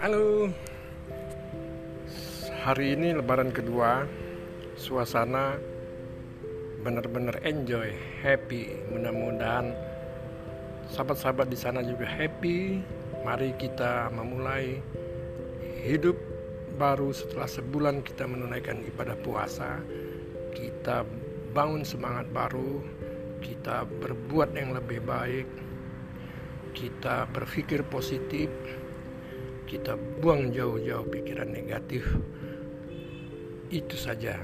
Halo. Hari ini lebaran kedua Suasana benar-benar enjoy, happy. Mudah-mudahan sahabat-sahabat di sana juga happy. Mari kita memulai hidup baru setelah sebulan kita menunaikan ibadah puasa. Kita bangun semangat baru Kita berbuat yang lebih baik Kita berpikir positif kita buang jauh-jauh pikiran negatif. Itu saja.